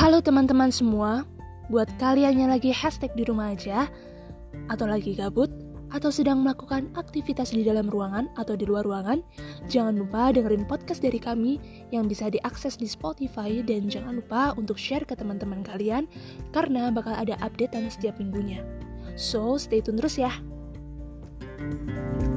Halo teman-teman semua, buat kalian yang lagi hashtag di rumah aja, atau lagi gabut, atau sedang melakukan aktivitas di dalam ruangan atau di luar ruangan, jangan lupa dengerin podcast dari kami yang bisa diakses di Spotify dan jangan lupa untuk share ke teman-teman kalian karena bakal ada updatean setiap minggunya. So, stay tune terus ya. thank you